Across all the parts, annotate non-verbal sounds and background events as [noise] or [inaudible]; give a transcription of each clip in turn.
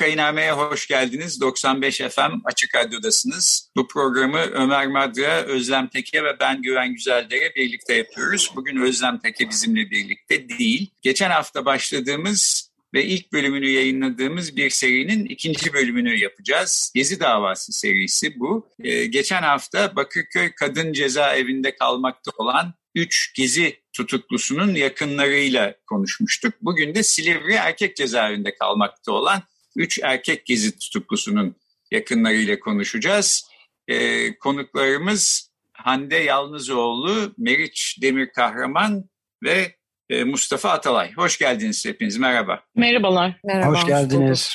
Vakainame'ye hoş geldiniz. 95 FM Açık Radyo'dasınız. Bu programı Ömer Madra, Özlem Teke ve ben Güven Güzeldere birlikte yapıyoruz. Bugün Özlem Teke bizimle birlikte değil. Geçen hafta başladığımız ve ilk bölümünü yayınladığımız bir serinin ikinci bölümünü yapacağız. Gezi davası serisi bu. Ee, geçen hafta Bakırköy Kadın Cezaevinde kalmakta olan 3 gezi tutuklusunun yakınlarıyla konuşmuştuk. Bugün de Silivri Erkek Cezaevinde kalmakta olan üç erkek gezi tutuklusunun yakınlarıyla konuşacağız. Ee, konuklarımız Hande Yalnızoğlu, Meriç Demir Kahraman ve e, Mustafa Atalay. Hoş geldiniz hepiniz. Merhaba. Merhabalar. Merhaba. Hoş geldiniz.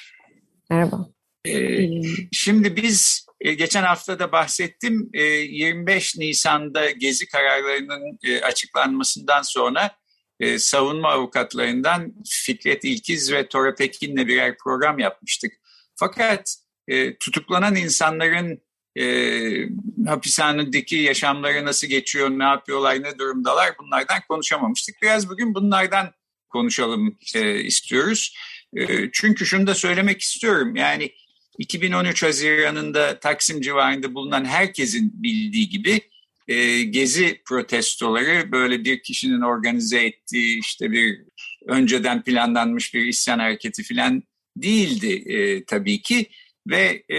Merhaba. Ee, şimdi biz e, geçen hafta da bahsettim. E, 25 Nisan'da gezi kararlarının e, açıklanmasından sonra e, savunma avukatlarından Fikret İlkiz ve Tora Pekin'le birer program yapmıştık. Fakat e, tutuklanan insanların e, hapishanedeki yaşamları nasıl geçiyor, ne yapıyorlar, ne durumdalar bunlardan konuşamamıştık. Biraz bugün bunlardan konuşalım e, istiyoruz. E, çünkü şunu da söylemek istiyorum. Yani 2013 Haziran'ında Taksim civarında bulunan herkesin bildiği gibi e, gezi protestoları böyle bir kişinin organize ettiği işte bir önceden planlanmış bir isyan hareketi falan değildi e, tabii ki ve e,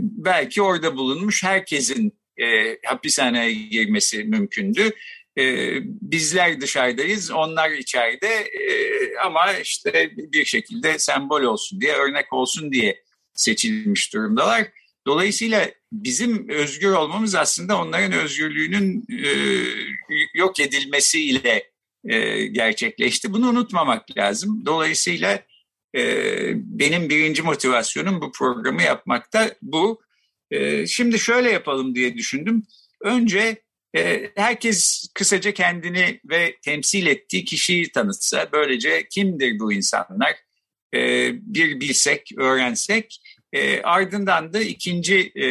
belki orada bulunmuş herkesin e, hapishaneye girmesi mümkündü. E, bizler dışarıdayız, onlar içeride e, ama işte bir şekilde sembol olsun diye, örnek olsun diye seçilmiş durumdalar. Dolayısıyla bizim özgür olmamız aslında onların özgürlüğünün e, yok edilmesiyle e, gerçekleşti. Bunu unutmamak lazım. Dolayısıyla e, benim birinci motivasyonum bu programı yapmakta bu. E, şimdi şöyle yapalım diye düşündüm. Önce e, herkes kısaca kendini ve temsil ettiği kişiyi tanıtsa, böylece kimdir bu insanlar? E, bir bilsek, öğrensek e, ardından da ikinci e,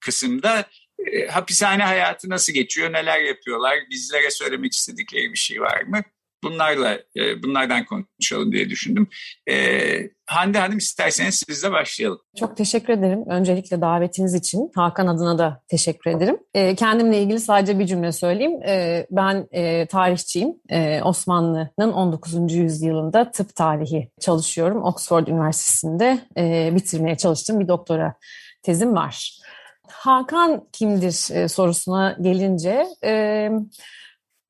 kısımda e, hapishane hayatı nasıl geçiyor, neler yapıyorlar, bizlere söylemek istedikleri bir şey var mı? Bunlarla e, bunlardan konuşalım diye düşündüm. E, Hande Hanım isterseniz sizle başlayalım. Çok teşekkür ederim. Öncelikle davetiniz için Hakan adına da teşekkür ederim. E, kendimle ilgili sadece bir cümle söyleyeyim. E, ben e, tarihçiyim. E, Osmanlı'nın 19. yüzyılında tıp tarihi çalışıyorum. Oxford Üniversitesi'nde e, bitirmeye çalıştığım bir doktora tezim var. Hakan kimdir e, sorusuna gelince... E,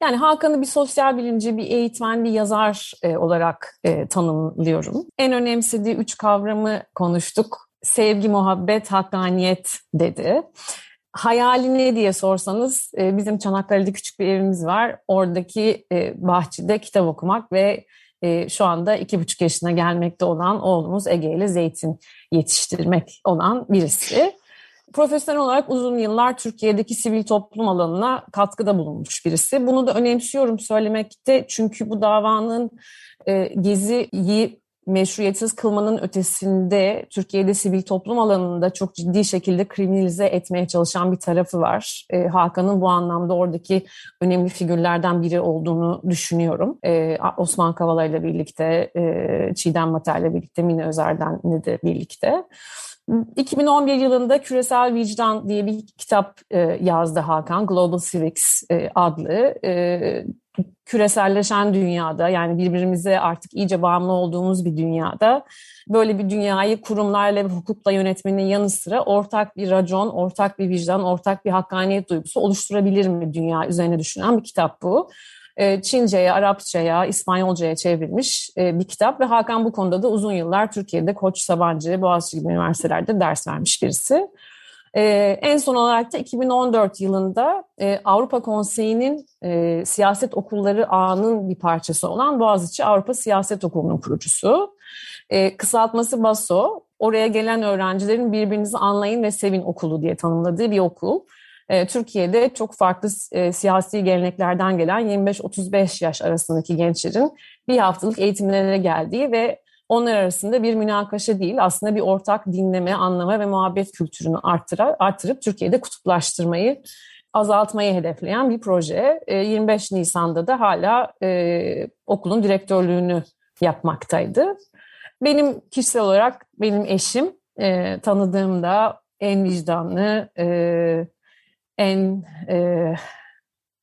yani Hakan'ı bir sosyal bilimci, bir eğitmen, bir yazar e, olarak e, tanımlıyorum. En önemsediği üç kavramı konuştuk. Sevgi, muhabbet, hakkaniyet dedi. Hayali ne diye sorsanız e, bizim Çanakkale'de küçük bir evimiz var. Oradaki e, bahçede kitap okumak ve e, şu anda iki buçuk yaşına gelmekte olan oğlumuz Ege ile zeytin yetiştirmek olan birisi profesyonel olarak uzun yıllar Türkiye'deki sivil toplum alanına katkıda bulunmuş birisi. Bunu da önemsiyorum söylemekte çünkü bu davanın e, Gezi'yi meşruiyetsiz kılmanın ötesinde Türkiye'de sivil toplum alanında çok ciddi şekilde kriminalize etmeye çalışan bir tarafı var. E, Hakan'ın bu anlamda oradaki önemli figürlerden biri olduğunu düşünüyorum. E, Osman Kavala ile birlikte, e, Çiğdem Mater ile birlikte, Mine Özer'den de birlikte. 2011 yılında Küresel Vicdan diye bir kitap e, yazdı Hakan, Global Civics e, adlı. E, küreselleşen dünyada yani birbirimize artık iyice bağımlı olduğumuz bir dünyada böyle bir dünyayı kurumlarla ve hukukla yönetmenin yanı sıra ortak bir racon, ortak bir vicdan, ortak bir hakkaniyet duygusu oluşturabilir mi dünya üzerine düşünen bir kitap bu. E, Çince'ye, Arapça'ya, İspanyolca'ya çevrilmiş e, bir kitap ve Hakan bu konuda da uzun yıllar Türkiye'de Koç, Sabancı, Boğaziçi gibi üniversitelerde ders vermiş birisi. E, en son olarak da 2014 yılında Avrupa Konseyi'nin siyaset okulları ağının bir parçası olan Boğaziçi Avrupa Siyaset Okulu'nun kurucusu. Kısaltması BASO, oraya gelen öğrencilerin birbirinizi anlayın ve sevin okulu diye tanımladığı bir okul. E, Türkiye'de çok farklı e, siyasi geleneklerden gelen 25-35 yaş arasındaki gençlerin bir haftalık eğitimlere geldiği ve onlar arasında bir münakaşa değil aslında bir ortak dinleme, anlama ve muhabbet kültürünü artıra, artırıp Türkiye'de kutuplaştırmayı azaltmayı hedefleyen bir proje. 25 Nisan'da da hala e, okulun direktörlüğünü yapmaktaydı. Benim kişisel olarak benim eşim e, tanıdığımda en vicdanlı, e, en e,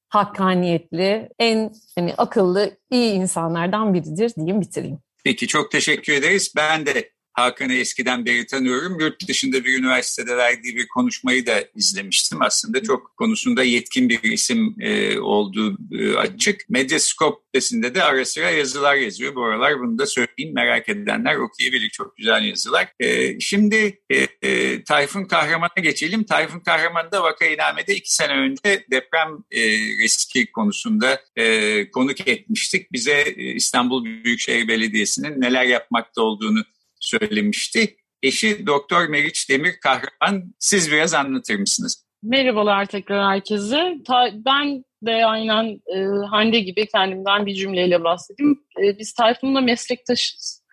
hakkaniyetli, en hani, akıllı, iyi insanlardan biridir diyeyim bitireyim. Peki çok teşekkür ederiz. Ben de Hakan'ı eskiden beri tanıyorum. Yurt dışında bir üniversitede verdiği bir konuşmayı da izlemiştim. Aslında çok konusunda yetkin bir isim e, olduğu e, açık. Medyascope sitesinde de ara sıra yazılar yazıyor. Bu aralar bunu da söyleyeyim merak edenler okuyabilir. Çok güzel yazılar. E, şimdi e, e, Tayfun Kahraman'a geçelim. Tayfun Kahraman'da vaka inamede iki sene önce deprem e, riski konusunda e, konuk etmiştik. Bize e, İstanbul Büyükşehir Belediyesi'nin neler yapmakta olduğunu söylemişti. Eşi Doktor Meriç Demir Kahraman. Siz biraz anlatır mısınız? Merhabalar tekrar herkese. Ben de aynen e, Hande gibi kendimden bir cümleyle bahsedeyim. E, biz Tayfun'la meslektaşız.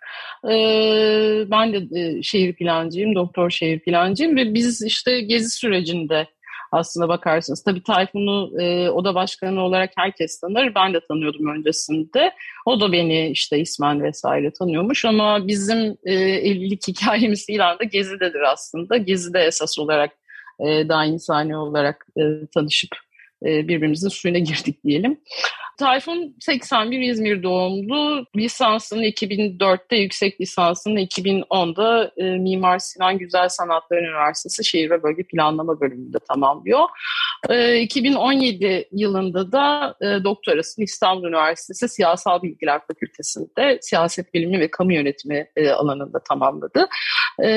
E, ben de e, şehir plancıyım, doktor şehir plancıyım ve biz işte gezi sürecinde aslında bakarsınız. Tabii Tayfun'u e, oda başkanı olarak herkes tanır. Ben de tanıyordum öncesinde. O da beni işte ismen vesaire tanıyormuş ama bizim e, evlilik [laughs] hikayemiz İran'da Gezi'dedir aslında. Gezi'de esas olarak e, daha insani olarak e, tanışıp birbirimizin suyuna girdik diyelim. Tayfun 81 İzmir doğumlu. Lisansını 2004'te, yüksek lisansını 2010'da e, Mimar Sinan Güzel Sanatlar Üniversitesi Şehir ve Bölge Planlama bölümünde tamamlıyor. E, 2017 yılında da e, doktorasını İstanbul Üniversitesi Siyasal Bilgiler Fakültesi'nde siyaset bilimi ve kamu yönetimi e, alanında tamamladı. E,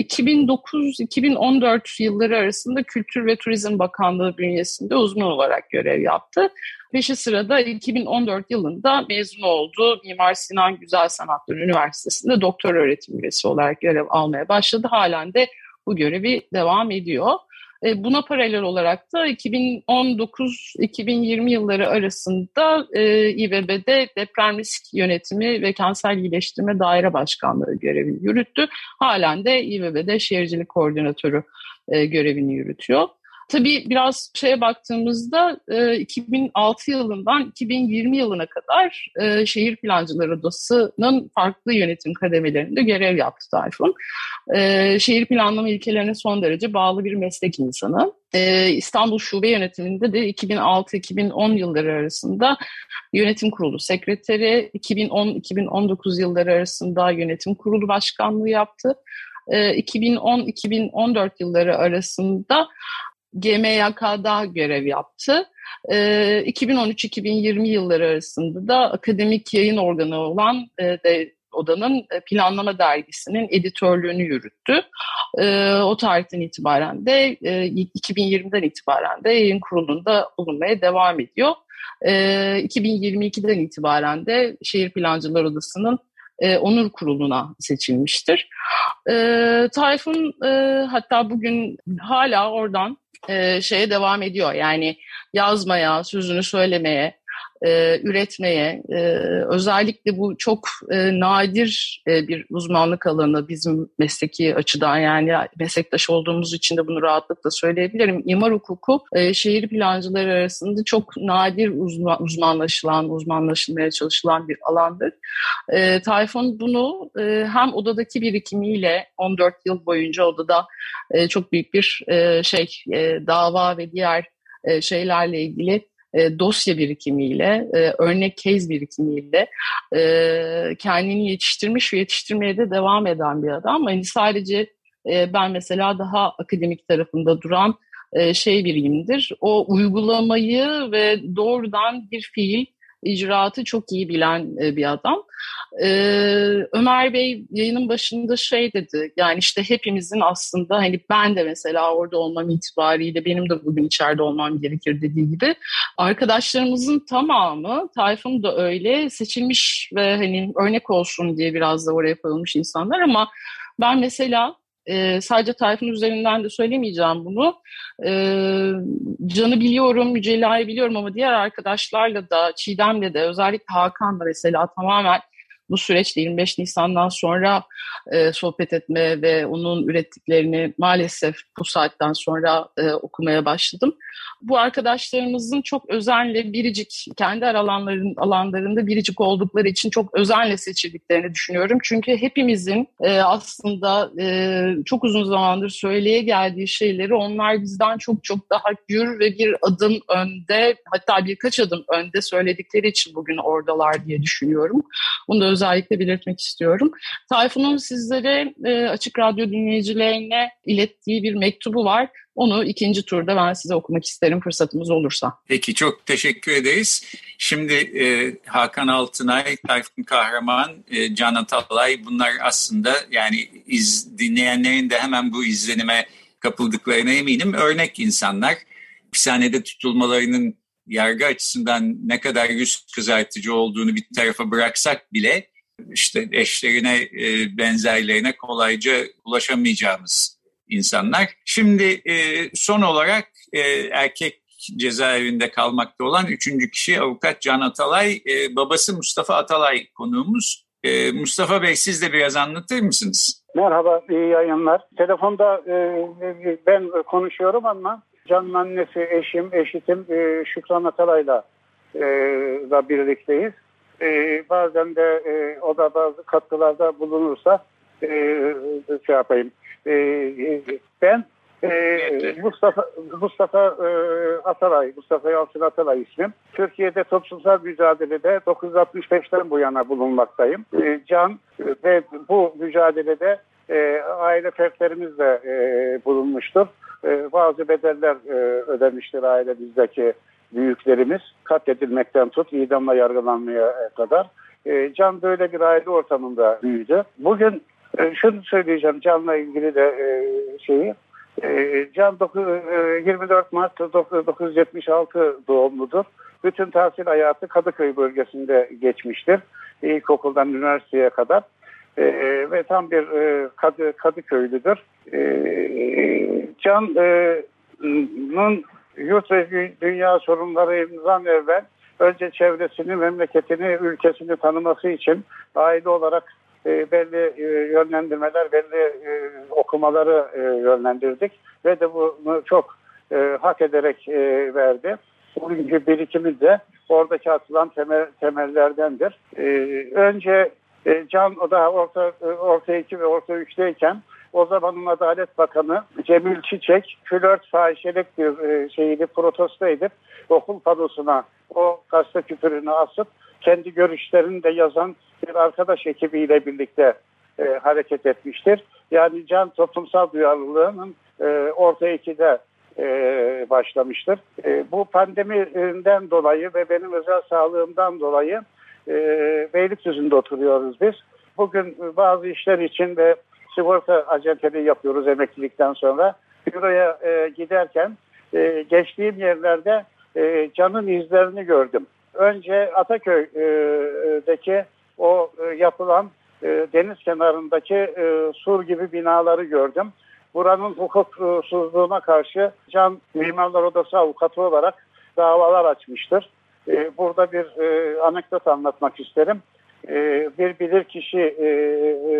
2009-2014 yılları arasında Kültür ve Turizm Bakanlığı bünyesinde uzman olarak görev yaptı. Peşi sırada 2014 yılında mezun oldu. Mimar Sinan Güzel Sanatlar Üniversitesi'nde doktor öğretim üyesi olarak görev almaya başladı. Halen de bu görevi devam ediyor. E, buna paralel olarak da 2019-2020 yılları arasında e, İBB'de deprem risk yönetimi ve kentsel iyileştirme daire başkanlığı görevini yürüttü. Halen de İBB'de şehircilik koordinatörü e, görevini yürütüyor. Tabii biraz şeye baktığımızda 2006 e, yılından 2020 yılına kadar e, Şehir Plancılar Odası'nın farklı yönetim kademelerinde görev yaptı Tayfun. E, şehir planlama ilkelerine son derece bağlı bir meslek insanı. İstanbul Şube Yönetimi'nde de 2006-2010 yılları arasında yönetim kurulu sekreteri, 2010-2019 yılları arasında yönetim kurulu başkanlığı yaptı. 2010-2014 yılları arasında GMYK'da görev yaptı. 2013-2020 ee, yılları arasında da akademik yayın organı olan e, de odanın e, planlama dergisinin editörlüğünü yürüttü. Ee, o tarihten itibaren de 2020'den e, itibaren de yayın kurulunda bulunmaya devam ediyor. 2022'den ee, itibaren de Şehir Plancılar Odası'nın onur kuruluna seçilmiştir. Tayfun hatta bugün hala oradan e, şeye devam ediyor. Yani yazmaya, sözünü söylemeye, e, üretmeye, e, özellikle bu çok e, nadir e, bir uzmanlık alanı bizim mesleki açıdan yani meslektaş olduğumuz için de bunu rahatlıkla söyleyebilirim. İmar hukuku e, şehir plancıları arasında çok nadir uzman, uzmanlaşılan, uzmanlaşılmaya çalışılan bir alandır. E, Tayfun bunu e, hem odadaki birikimiyle 14 yıl boyunca odada e, çok büyük bir e, şey e, dava ve diğer e, şeylerle ilgili e, dosya birikimiyle, e, örnek case birikimiyle e, kendini yetiştirmiş ve yetiştirmeye de devam eden bir adam. Hani sadece ben mesela daha akademik tarafında duran şey biriyimdir. O uygulamayı ve doğrudan bir fiil icraatı çok iyi bilen e, bir adam. Ee, Ömer Bey yayının başında şey dedi yani işte hepimizin aslında hani ben de mesela orada olmam itibariyle benim de bugün içeride olmam gerekir dediği gibi arkadaşlarımızın tamamı Tayfun da öyle seçilmiş ve hani örnek olsun diye biraz da oraya koyulmuş insanlar ama ben mesela e, sadece Tayfun üzerinden de söylemeyeceğim bunu. E, Can'ı biliyorum, Mücella'yı biliyorum ama diğer arkadaşlarla da, Çiğdem'le de özellikle Hakan'la mesela tamamen bu süreçte 25 Nisan'dan sonra e, sohbet etme ve onun ürettiklerini maalesef bu saatten sonra e, okumaya başladım. Bu arkadaşlarımızın çok özenle biricik, kendi alanların, alanlarında biricik oldukları için çok özenle seçildiklerini düşünüyorum. Çünkü hepimizin e, aslında e, çok uzun zamandır söyleye geldiği şeyleri onlar bizden çok çok daha gür ve bir adım önde hatta birkaç adım önde söyledikleri için bugün oradalar diye düşünüyorum. Bunu da özellikle belirtmek istiyorum. Tayfun'un sizlere e, Açık Radyo dinleyicilerine ilettiği bir mektubu var. Onu ikinci turda ben size okumak isterim fırsatımız olursa. Peki çok teşekkür ederiz. Şimdi e, Hakan Altınay, Tayfun Kahraman, e, Can Atalay bunlar aslında yani iz, dinleyenlerin de hemen bu izlenime kapıldıklarına eminim. Örnek insanlar. Hapishanede tutulmalarının yargı açısından ne kadar yüz kızartıcı olduğunu bir tarafa bıraksak bile işte eşlerine, e, benzerlerine kolayca ulaşamayacağımız insanlar. Şimdi e, son olarak e, erkek cezaevinde kalmakta olan üçüncü kişi avukat Can Atalay, babası Mustafa Atalay konuğumuz. Mustafa Bey siz de biraz anlatır mısınız? Merhaba, iyi yayınlar. Telefonda ben konuşuyorum ama Can'ın annesi, eşim, eşitim Şükran Atalay'la da birlikteyiz e, bazen de e, o da bazı katkılarda bulunursa e, şey yapayım. E, ben e, Mustafa Mustafa e, Atalay, Mustafa Yalçın Atalay ismim. Türkiye'de toplumsal mücadelede 965'ten bu yana bulunmaktayım. E, can ve bu mücadelede e, aile fertlerimiz de e, bulunmuştur. E, bazı bedeller e, ödemiştir ailemizdeki büyüklerimiz katledilmekten tut idamla yargılanmaya kadar. E, Can böyle bir aile ortamında büyüdü. Bugün e, şunu söyleyeceğim Can'la ilgili de e, şeyi. E, Can 9, e, 24 Mart 1976 doğumludur. Bütün tahsil hayatı Kadıköy bölgesinde geçmiştir. İlkokuldan üniversiteye kadar. E, ve tam bir e, Kadı, Kadıköylüdür. E, Can'ın yurt ve dünya sorunlarından evvel önce çevresini, memleketini, ülkesini tanıması için aile olarak e, belli e, yönlendirmeler, belli e, okumaları e, yönlendirdik ve de bunu çok e, hak ederek e, verdi. Bugünkü birikimi de oradaki atılan temel, temellerdendir. E, önce e, Can o da orta, e, orta 2 ve orta 3'teyken o zamanın Adalet Bakanı Cemil Çiçek flört fahişelik bir e, şeyini protesto edip okul panosuna o gazete küpürünü asıp kendi görüşlerini de yazan bir arkadaş ekibiyle birlikte e, hareket etmiştir. Yani can toplumsal duyarlılığının e, orta ikide e, başlamıştır. E, bu pandemiden dolayı ve benim özel sağlığımdan dolayı e, Beylikdüzü'nde oturuyoruz biz. Bugün bazı işler için ve sigorta acenteliği yapıyoruz emeklilikten sonra. Büroya e, giderken e, geçtiğim yerlerde e, canın izlerini gördüm. Önce Ataköy'deki o e, yapılan e, deniz kenarındaki e, sur gibi binaları gördüm. Buranın hukuksuzluğuna karşı Can Mimarlar Odası avukatı olarak davalar açmıştır. E, burada bir e, anekdot anlatmak isterim. E, bir bilirkişi e, e,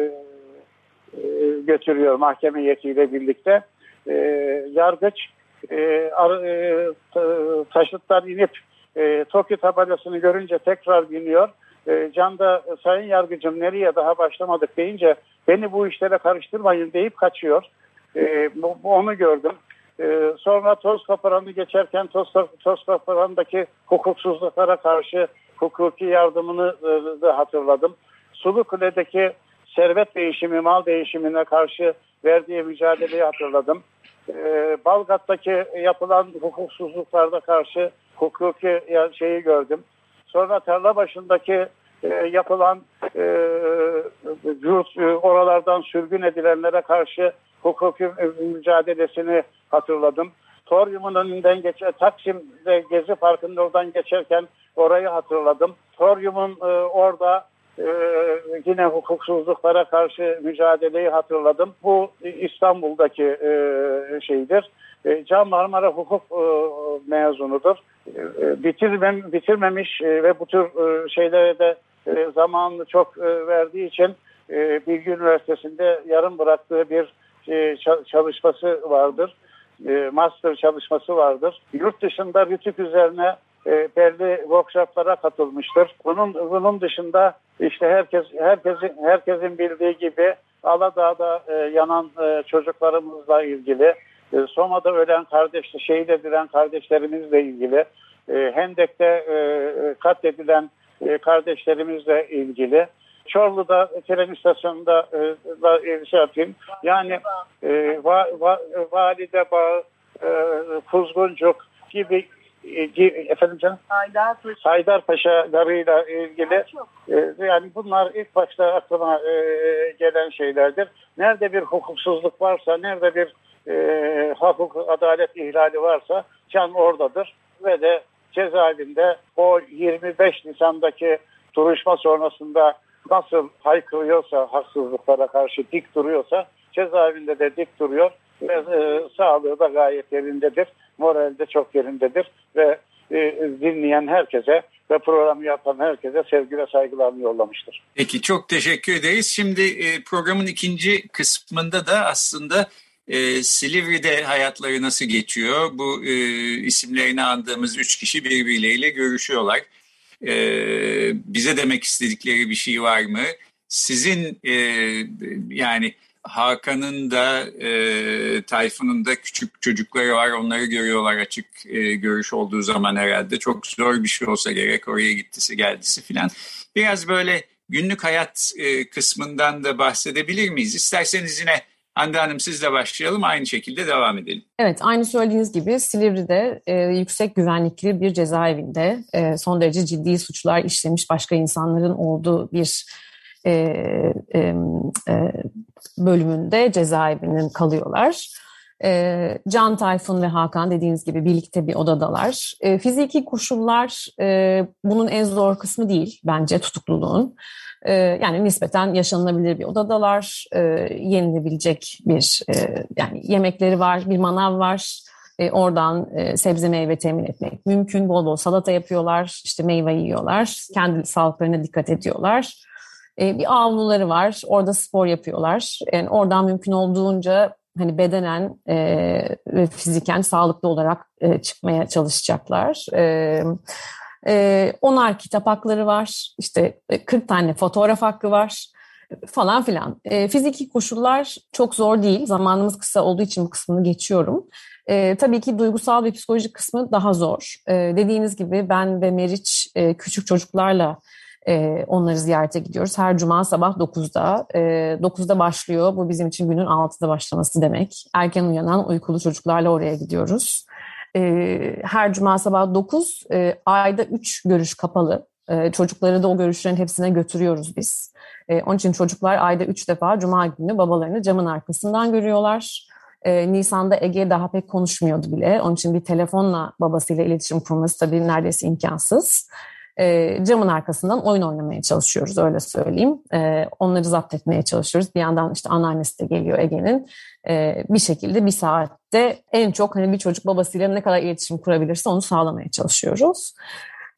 e, götürüyor mahkeme yetiyle birlikte. E, yargıç e, ar, taşıtlar inip Tokyo tabelasını görünce tekrar biniyor. Can da sayın yargıcım nereye daha başlamadık deyince beni bu işlere karıştırmayın deyip kaçıyor. Bu, onu gördüm. E, sonra toz kaparanı geçerken toz, toz kaparandaki hukuksuzluklara karşı hukuki yardımını e, da hatırladım. Sulu Kule'deki servet değişimi, mal değişimine karşı verdiği mücadeleyi hatırladım. Ee, Balgat'taki yapılan hukuksuzluklarda karşı hukuki şeyi gördüm. Sonra tarla başındaki e, yapılan e, yurt, e, oralardan sürgün edilenlere karşı hukuki mücadelesini hatırladım. Toryum'un önünden geçer, Taksim'de Gezi Parkı'nın oradan geçerken orayı hatırladım. Toryum'un e, orada e, yine hukuksuzluklara karşı mücadeleyi hatırladım. Bu İstanbul'daki e, şeydir. E, Can Marmara hukuk e, mezunudur. E, bitirmem, bitirmemiş e, ve bu tür e, şeylere de e, zamanını çok e, verdiği için e, Bilgi Üniversitesi'nde yarım bıraktığı bir e, çalışması vardır. E, master çalışması vardır. Yurt dışında rütük üzerine e, belli workshoplara katılmıştır. Bunun bunun dışında işte herkes herkesin herkesin bildiği gibi Aladağ'da e, yanan çocuklarımızla ilgili, Soma'da ölen kardeş, şehit edilen kardeşlerimizle ilgili, Hendek'te katledilen kardeşlerimizle ilgili, Çorlu'da tren istasyonunda e, şey yapayım. Yani e, va, va, Valide Bağı, e, Kuzguncuk gibi e, efendim canım? Haydarpaşa. Haydarpaşa garıyla ilgili e, yani bunlar ilk başta aklıma e, gelen şeylerdir. Nerede bir hukuksuzluk varsa, nerede bir e, hukuk adalet ihlali varsa can oradadır ve de cezaevinde o 25 Nisan'daki duruşma sonrasında nasıl haykırıyorsa haksızlıklara karşı dik duruyorsa cezaevinde de dik duruyor ve e, sağlığı da gayet yerindedir. Moral de çok yerindedir ve e, dinleyen herkese ve programı yapan herkese sevgi ve saygılarını yollamıştır. Peki çok teşekkür ederiz. Şimdi e, programın ikinci kısmında da aslında e, Silivri'de hayatları nasıl geçiyor? Bu e, isimlerini andığımız üç kişi birbirleriyle görüşüyorlar. E, bize demek istedikleri bir şey var mı? Sizin e, yani Hakan'ın da e, Tayfun'un da küçük çocukları var. Onları görüyorlar açık e, görüş olduğu zaman herhalde. Çok zor bir şey olsa gerek oraya gittisi geldisi filan. Biraz böyle günlük hayat e, kısmından da bahsedebilir miyiz? İsterseniz yine Hande Hanım sizle başlayalım aynı şekilde devam edelim. Evet aynı söylediğiniz gibi Silivri'de e, yüksek güvenlikli bir cezaevinde e, son derece ciddi suçlar işlemiş başka insanların olduğu bir e, e, e, bölümünde cezaevinin kalıyorlar. E, Can Tayfun ve Hakan dediğiniz gibi birlikte bir odadalar. E, fiziki koşullar e, bunun en zor kısmı değil bence tutukluluğun. E, yani nispeten yaşanılabilir bir odadalar, e, yenilebilecek bir e, yani yemekleri var, bir manav var. E, oradan e, sebze meyve temin etmek mümkün. Bol bol salata yapıyorlar, işte meyve yiyorlar, kendi sağlıklarına dikkat ediyorlar. E, bir avluları var. Orada spor yapıyorlar. Yani oradan mümkün olduğunca hani bedenen e, ve fiziken sağlıklı olarak e, çıkmaya çalışacaklar. E, e, onar kitap hakları var. İşte 40 e, tane fotoğraf hakkı var falan filan. E, fiziki koşullar çok zor değil. Zamanımız kısa olduğu için bu kısmını geçiyorum. E, tabii ki duygusal ve psikolojik kısmı daha zor. E, dediğiniz gibi ben ve Meriç e, küçük çocuklarla e, onları ziyarete gidiyoruz. Her cuma sabah 9'da. E, 9'da başlıyor. Bu bizim için günün 6'da başlaması demek. Erken uyanan uykulu çocuklarla oraya gidiyoruz. E, her cuma sabah 9, e, ayda 3 görüş kapalı. E, çocukları da o görüşlerin hepsine götürüyoruz biz. E, onun için çocuklar ayda 3 defa cuma günü babalarını camın arkasından görüyorlar. E, Nisan'da Ege daha pek konuşmuyordu bile. Onun için bir telefonla babasıyla iletişim kurması tabii neredeyse imkansız e, camın arkasından oyun oynamaya çalışıyoruz öyle söyleyeyim. E, onları zapt etmeye çalışıyoruz. Bir yandan işte anneannesi de geliyor Ege'nin. E, bir şekilde bir saatte en çok hani bir çocuk babasıyla ne kadar iletişim kurabilirse onu sağlamaya çalışıyoruz.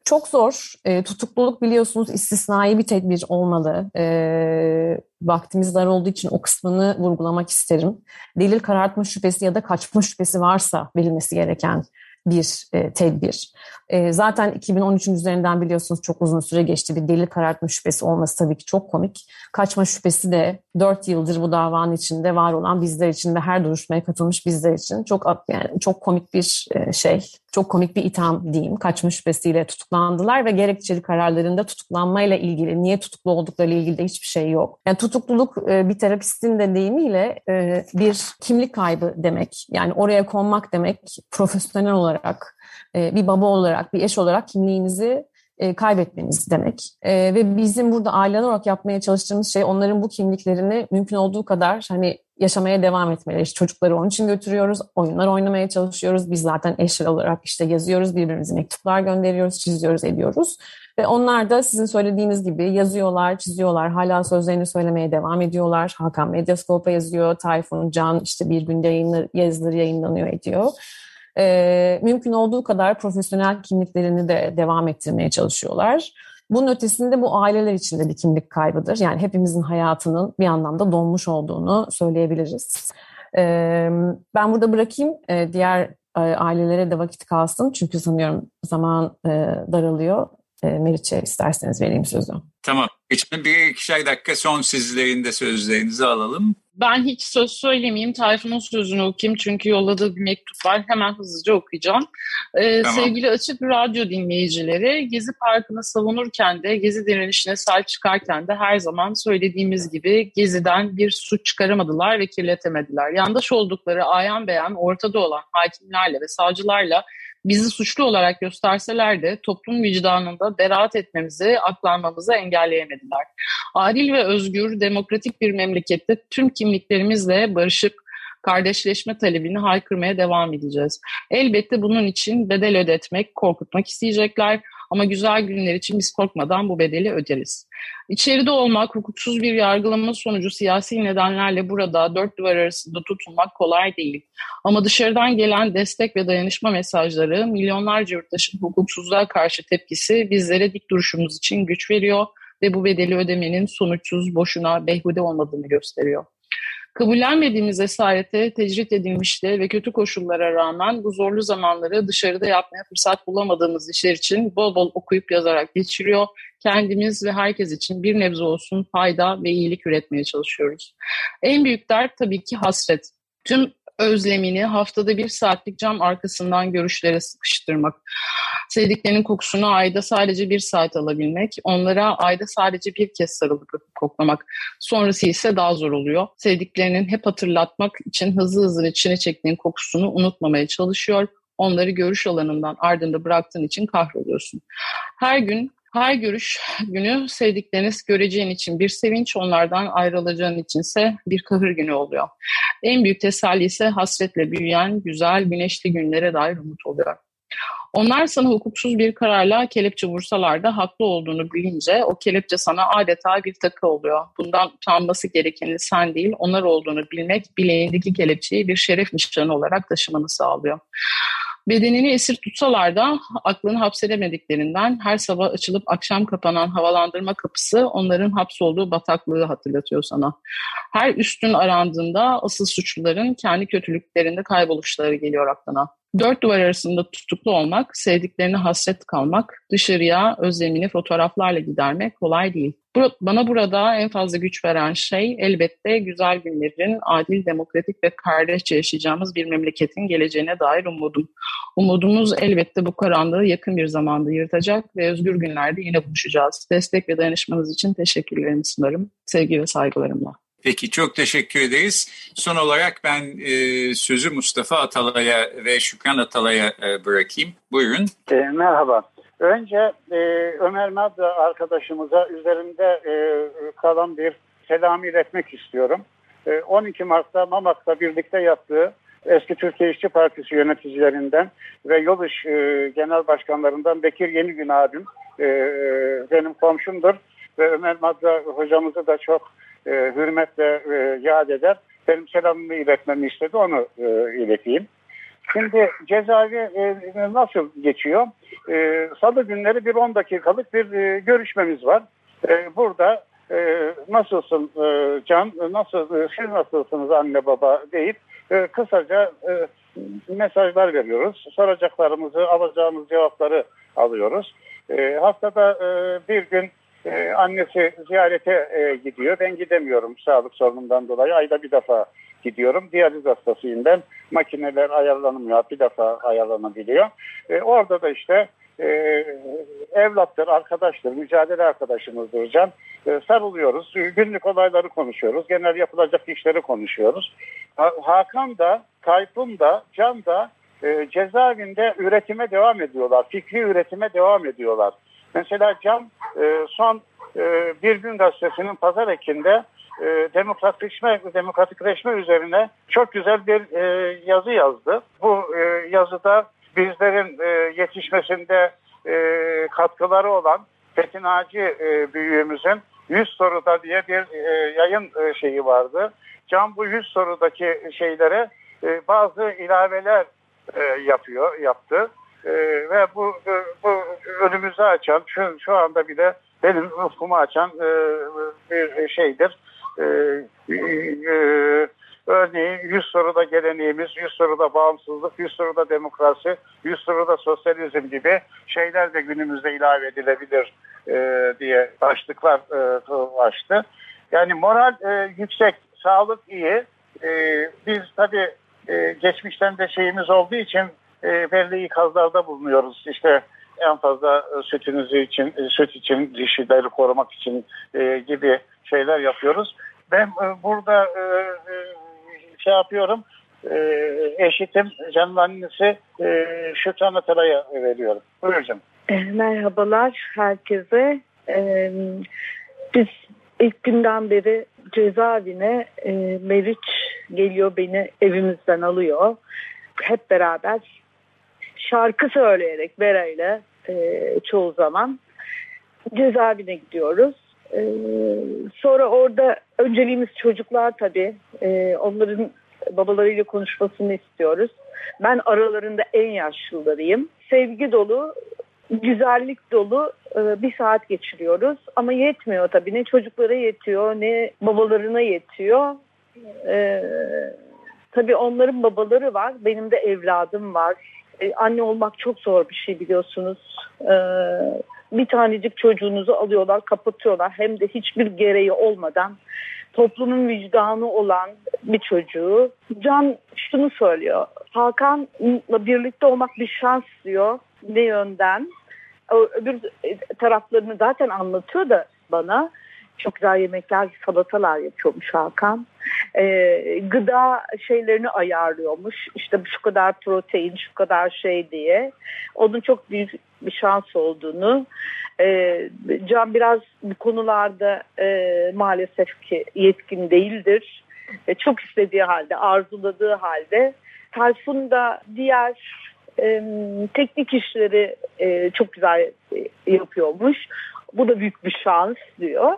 Çok zor. E, tutukluluk biliyorsunuz istisnai bir tedbir olmalı. E, vaktimiz dar olduğu için o kısmını vurgulamak isterim. Delil karartma şüphesi ya da kaçma şüphesi varsa verilmesi gereken bir e, tedbir. E, zaten 2013'ün üzerinden biliyorsunuz çok uzun süre geçti. Bir delil karartma şüphesi olması tabii ki çok komik. Kaçma şüphesi de 4 yıldır bu davanın içinde var olan bizler için ve her duruşmaya katılmış bizler için çok yani çok komik bir e, şey. Çok komik bir itham diyeyim. Kaçma şüphesiyle tutuklandılar ve gerekçeli kararlarında tutuklanmayla ilgili, niye tutuklu oldukları ilgili de hiçbir şey yok. Yani tutukluluk e, bir terapistin de deyimiyle e, bir kimlik kaybı demek. Yani oraya konmak demek profesyonel olarak, bir baba olarak, bir eş olarak kimliğinizi e, kaybetmeniz demek. E, ve bizim burada aileler olarak yapmaya çalıştığımız şey onların bu kimliklerini mümkün olduğu kadar hani yaşamaya devam etmeleri. İşte çocukları onun için götürüyoruz, oyunlar oynamaya çalışıyoruz. Biz zaten eşler olarak işte yazıyoruz, birbirimize mektuplar gönderiyoruz, çiziyoruz, ediyoruz. Ve onlar da sizin söylediğiniz gibi yazıyorlar, çiziyorlar, hala sözlerini söylemeye devam ediyorlar. Hakan Medyaskop'a yazıyor, Tayfun Can işte bir günde yayınlar, yazıları yayınlanıyor ediyor. Ee, mümkün olduğu kadar profesyonel kimliklerini de devam ettirmeye çalışıyorlar. Bunun ötesinde bu aileler için de bir kimlik kaybıdır. Yani hepimizin hayatının bir anlamda donmuş olduğunu söyleyebiliriz. Ee, ben burada bırakayım. Ee, diğer e, ailelere de vakit kalsın. Çünkü sanıyorum zaman e, daralıyor. E, Meriç'e isterseniz vereyim sözü. Tamam. Geçen bir ikişer dakika son sizlerin de sözlerinizi alalım. Ben hiç söz söylemeyeyim. Tayfun'un sözünü okuyayım çünkü yolladığı bir mektup var. Hemen hızlıca okuyacağım. Ee, tamam. Sevgili Açık Radyo dinleyicileri, Gezi Parkı'nı savunurken de, Gezi direnişine sahip çıkarken de her zaman söylediğimiz gibi Gezi'den bir suç çıkaramadılar ve kirletemediler. Yandaş oldukları ayan beyan ortada olan hakimlerle ve savcılarla bizi suçlu olarak gösterseler de toplum vicdanında beraat etmemizi, aklanmamızı engelleyemediler. Adil ve özgür, demokratik bir memlekette tüm kimliklerimizle barışıp kardeşleşme talebini haykırmaya devam edeceğiz. Elbette bunun için bedel ödetmek, korkutmak isteyecekler ama güzel günler için biz korkmadan bu bedeli öderiz. İçeride olmak, hukuksuz bir yargılama sonucu siyasi nedenlerle burada dört duvar arasında tutulmak kolay değil. Ama dışarıdan gelen destek ve dayanışma mesajları, milyonlarca yurttaşın hukuksuzluğa karşı tepkisi bizlere dik duruşumuz için güç veriyor ve bu bedeli ödemenin sonuçsuz, boşuna, beyhude olmadığını gösteriyor. Kabullenmediğimiz esarete tecrit edilmişti ve kötü koşullara rağmen bu zorlu zamanları dışarıda yapmaya fırsat bulamadığımız işler için bol bol okuyup yazarak geçiriyor. Kendimiz ve herkes için bir nebze olsun fayda ve iyilik üretmeye çalışıyoruz. En büyük dert tabii ki hasret. Tüm özlemini haftada bir saatlik cam arkasından görüşlere sıkıştırmak. Sevdiklerinin kokusunu ayda sadece bir saat alabilmek, onlara ayda sadece bir kez sarılıp koklamak. Sonrası ise daha zor oluyor. Sevdiklerinin hep hatırlatmak için hızlı hızlı içine çektiğin kokusunu unutmamaya çalışıyor. Onları görüş alanından ardında bıraktığın için kahroluyorsun. Her gün her görüş günü sevdikleriniz göreceğin için bir sevinç, onlardan ayrılacağın içinse bir kahır günü oluyor. En büyük teselli ise hasretle büyüyen güzel güneşli günlere dair umut oluyor. Onlar sana hukuksuz bir kararla kelepçe vursalar da haklı olduğunu bilince o kelepçe sana adeta bir takı oluyor. Bundan utanması gerekeni sen değil onlar olduğunu bilmek bileğindeki kelepçeyi bir şeref nişanı olarak taşımanı sağlıyor. Bedenini esir tutsalar da aklını hapsedemediklerinden her sabah açılıp akşam kapanan havalandırma kapısı onların hapsolduğu bataklığı hatırlatıyor sana. Her üstün arandığında asıl suçluların kendi kötülüklerinde kayboluşları geliyor aklına. Dört duvar arasında tutuklu olmak, sevdiklerine hasret kalmak, dışarıya özlemini fotoğraflarla gidermek kolay değil. Bana burada en fazla güç veren şey elbette güzel günlerin adil, demokratik ve kardeşçe yaşayacağımız bir memleketin geleceğine dair umudum. Umudumuz elbette bu karanlığı yakın bir zamanda yırtacak ve özgür günlerde yine buluşacağız. Destek ve dayanışmanız için teşekkürlerimi sunarım. Sevgi ve saygılarımla. Peki çok teşekkür ederiz. Son olarak ben e, sözü Mustafa Atalay'a ve Şükran Atalay'a e, bırakayım. Buyurun. E, merhaba. Önce e, Ömer Madra arkadaşımıza üzerinde e, kalan bir selam iletmek istiyorum. E, 12 Mart'ta Mamak'ta birlikte yaptığı eski Türkiye İşçi Partisi yöneticilerinden ve Yol İş e, Genel Başkanlarından Bekir Yenigün abim e, benim komşumdur ve Ömer Madra hocamızı da çok e, hürmetle e, yad eder. Benim selamımı iletmemi istedi onu e, ileteyim. Şimdi cezaevi e, nasıl geçiyor? E, Salı günleri bir 10 dakikalık bir e, görüşmemiz var. E, burada e, nasılsın e, Can, nasıl, e, siz nasılsınız anne baba deyip e, kısaca e, mesajlar veriyoruz. Soracaklarımızı, alacağımız cevapları alıyoruz. E, haftada e, bir gün ee, annesi ziyarete e, gidiyor. Ben gidemiyorum sağlık sorunundan dolayı. Ayda bir defa gidiyorum. Diyaliz hastasıyım ben. Makineler ayarlanmıyor. Bir defa ayarlanabiliyor. E, orada da işte e, evlattır, arkadaştır, mücadele arkadaşımızdır Can. E, sarılıyoruz. Günlük olayları konuşuyoruz. Genel yapılacak işleri konuşuyoruz. Ha, Hakan da, Tayfun da, Can da e, cezaevinde üretime devam ediyorlar. Fikri üretime devam ediyorlar. Mesela Can e, son e, Bir Gün Gazetesi'nin pazar ekinde e, demokratikleşme, demokratikleşme üzerine çok güzel bir yazı yazdı. Bu yazıda bizlerin e, yetişmesinde katkıları olan Fethi Naci e, büyüğümüzün 100 soruda diye bir yayın şeyi vardı. Can bu 100 sorudaki şeylere bazı ilaveler yapıyor, yaptı. E, ve bu, e, bu önümüzü açan, şu, şu anda bile benim ufkumu açan e, bir şeydir. E, e, örneğin 100 soruda geleneğimiz, 100 soruda bağımsızlık, 100 soruda demokrasi, 100 soruda sosyalizm gibi şeyler de günümüzde ilave edilebilir diye başlıklar e, açtı. Yani moral yüksek, sağlık iyi. Biz tabii geçmişten de şeyimiz olduğu için e, belli ikazlarda bulunuyoruz. İşte en fazla e, sütünüzü için, e, süt için, dişileri korumak için e, gibi şeyler yapıyoruz. Ben e, burada e, e, şey yapıyorum, e, eşitim, canın annesi e, Şükran Atalay'a veriyorum. Buyurun. Merhabalar herkese. E, biz ilk günden beri cezaevine e, Meriç geliyor beni evimizden alıyor. Hep beraber şarkı söyleyerek Bera ile e, çoğu zaman cezaevine gidiyoruz. E, sonra orada önceliğimiz çocuklar tabii. E, onların babalarıyla konuşmasını istiyoruz. Ben aralarında en yaşlılarıyım. Sevgi dolu, güzellik dolu e, bir saat geçiriyoruz. Ama yetmiyor tabii. Ne çocuklara yetiyor ne babalarına yetiyor. E, tabii onların babaları var. Benim de evladım var. E, anne olmak çok zor bir şey biliyorsunuz. E, bir tanecik çocuğunuzu alıyorlar, kapatıyorlar. Hem de hiçbir gereği olmadan toplumun vicdanı olan bir çocuğu. Can şunu söylüyor. Hakan'la birlikte olmak bir şans diyor. Ne yönden? Öbür taraflarını zaten anlatıyor da bana. Çok güzel yemekler, salatalar yapıyormuş Hakan. Ee, gıda şeylerini ayarlıyormuş. İşte şu kadar protein, şu kadar şey diye. Onun çok büyük bir şans olduğunu. Ee, Can biraz bu konularda e, maalesef ki yetkin değildir. E, çok istediği halde, arzuladığı halde. Tayfun da diğer e, teknik işleri e, çok güzel yapıyormuş. Bu da büyük bir şans diyor.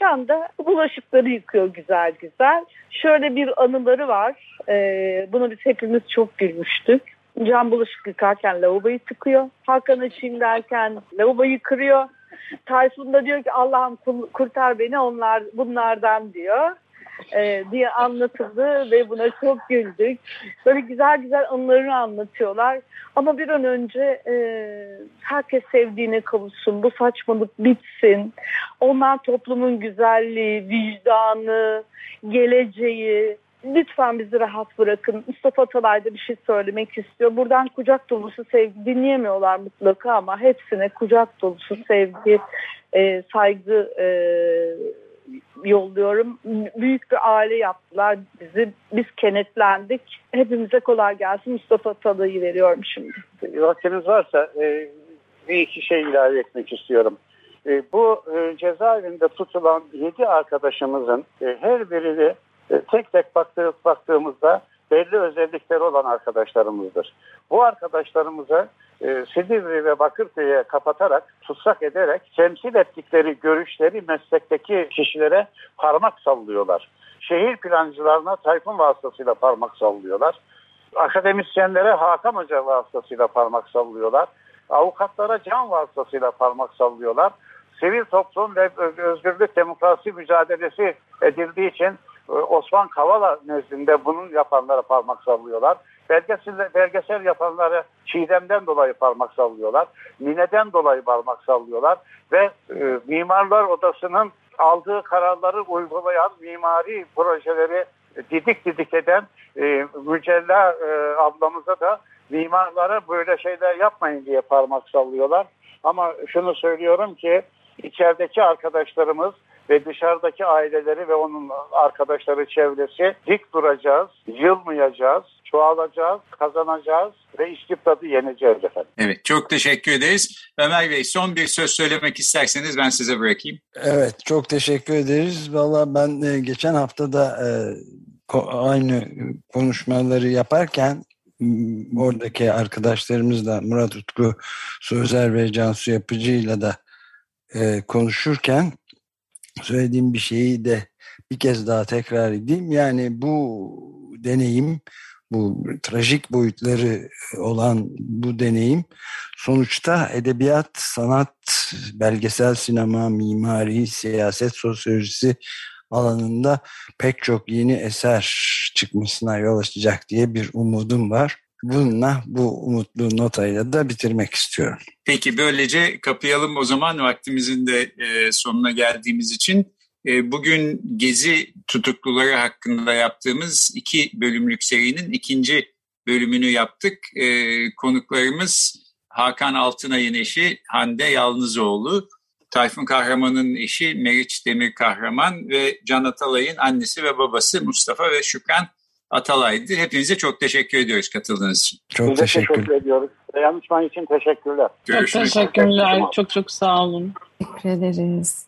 Can da bulaşıkları yıkıyor güzel güzel. Şöyle bir anıları var. Ee, buna biz hepimiz çok gülmüştük. Can bulaşık yıkarken lavaboyu tıkıyor. Hakan açayım derken lavaboyu kırıyor. Tayfun da diyor ki Allah'ım kurtar beni onlar bunlardan diyor e, diye anlatıldı ve buna çok güldük. Böyle güzel güzel anılarını anlatıyorlar. Ama bir an önce e, herkes sevdiğine kavuşsun, bu saçmalık bitsin. Onlar toplumun güzelliği, vicdanı, geleceği, lütfen bizi rahat bırakın. Mustafa Atalay da bir şey söylemek istiyor. Buradan kucak dolusu sevgi dinleyemiyorlar mutlaka ama hepsine kucak dolusu sevgi, e, saygı e, yolluyorum. Büyük bir aile yaptılar bizi. Biz kenetlendik. Hepimize kolay gelsin. Mustafa Talay'ı veriyorum şimdi. Vaktiniz varsa e, bir iki şey ilave etmek istiyorum. E, bu e, cezaevinde tutulan yedi arkadaşımızın her birini e, tek tek baktığı, baktığımızda belli özellikleri olan arkadaşlarımızdır. Bu arkadaşlarımıza e, Silivri ve Bakırköy'e kapatarak, tutsak ederek temsil ettikleri görüşleri meslekteki kişilere parmak sallıyorlar. Şehir plancılarına Tayfun vasıtasıyla parmak sallıyorlar. Akademisyenlere Hakan Hoca vasıtasıyla parmak sallıyorlar. Avukatlara can vasıtasıyla parmak sallıyorlar. Sivil toplum ve özgürlük demokrasi mücadelesi edildiği için Osman Kavala nezdinde bunun yapanlara parmak sallıyorlar. Belgesel, belgesel yapanları Çiğdem'den dolayı parmak sallıyorlar. Mine'den dolayı parmak sallıyorlar. Ve e, Mimarlar Odası'nın aldığı kararları uygulayan mimari projeleri didik didik eden e, Mücella e, ablamıza da mimarlara böyle şeyler yapmayın diye parmak sallıyorlar. Ama şunu söylüyorum ki içerideki arkadaşlarımız ve dışarıdaki aileleri ve onun arkadaşları çevresi dik duracağız, yılmayacağız. çoğalacağız, kazanacağız ve İstiklap'ı yeneceğiz efendim. Evet, çok teşekkür ederiz. Ömer Bey son bir söz söylemek isterseniz ben size bırakayım. Evet, çok teşekkür ederiz. Valla ben e, geçen hafta da e, aynı konuşmaları yaparken oradaki arkadaşlarımızla Murat Utku Sözer ve Cansu Yapıcı'yla da e, konuşurken söylediğim bir şeyi de bir kez daha tekrar edeyim. Yani bu deneyim, bu trajik boyutları olan bu deneyim sonuçta edebiyat, sanat, belgesel sinema, mimari, siyaset, sosyolojisi alanında pek çok yeni eser çıkmasına yol açacak diye bir umudum var. Bununla bu umutlu notayla da bitirmek istiyorum. Peki böylece kapayalım o zaman vaktimizin de e, sonuna geldiğimiz için. E, bugün Gezi tutukluları hakkında yaptığımız iki bölümlük serinin ikinci bölümünü yaptık. E, konuklarımız Hakan Altınay'ın eşi Hande Yalnızoğlu, Tayfun Kahraman'ın eşi Meriç Demir Kahraman ve Can Atalay'ın annesi ve babası Mustafa ve Şükran Atalay'dı. Hepinize çok teşekkür ediyoruz katıldığınız için. Çok Biz teşekkür. teşekkür ediyoruz. Dayanışman için teşekkürler. Çok teşekkürler. Çok çok sağ olun. Teşekkür ederiz.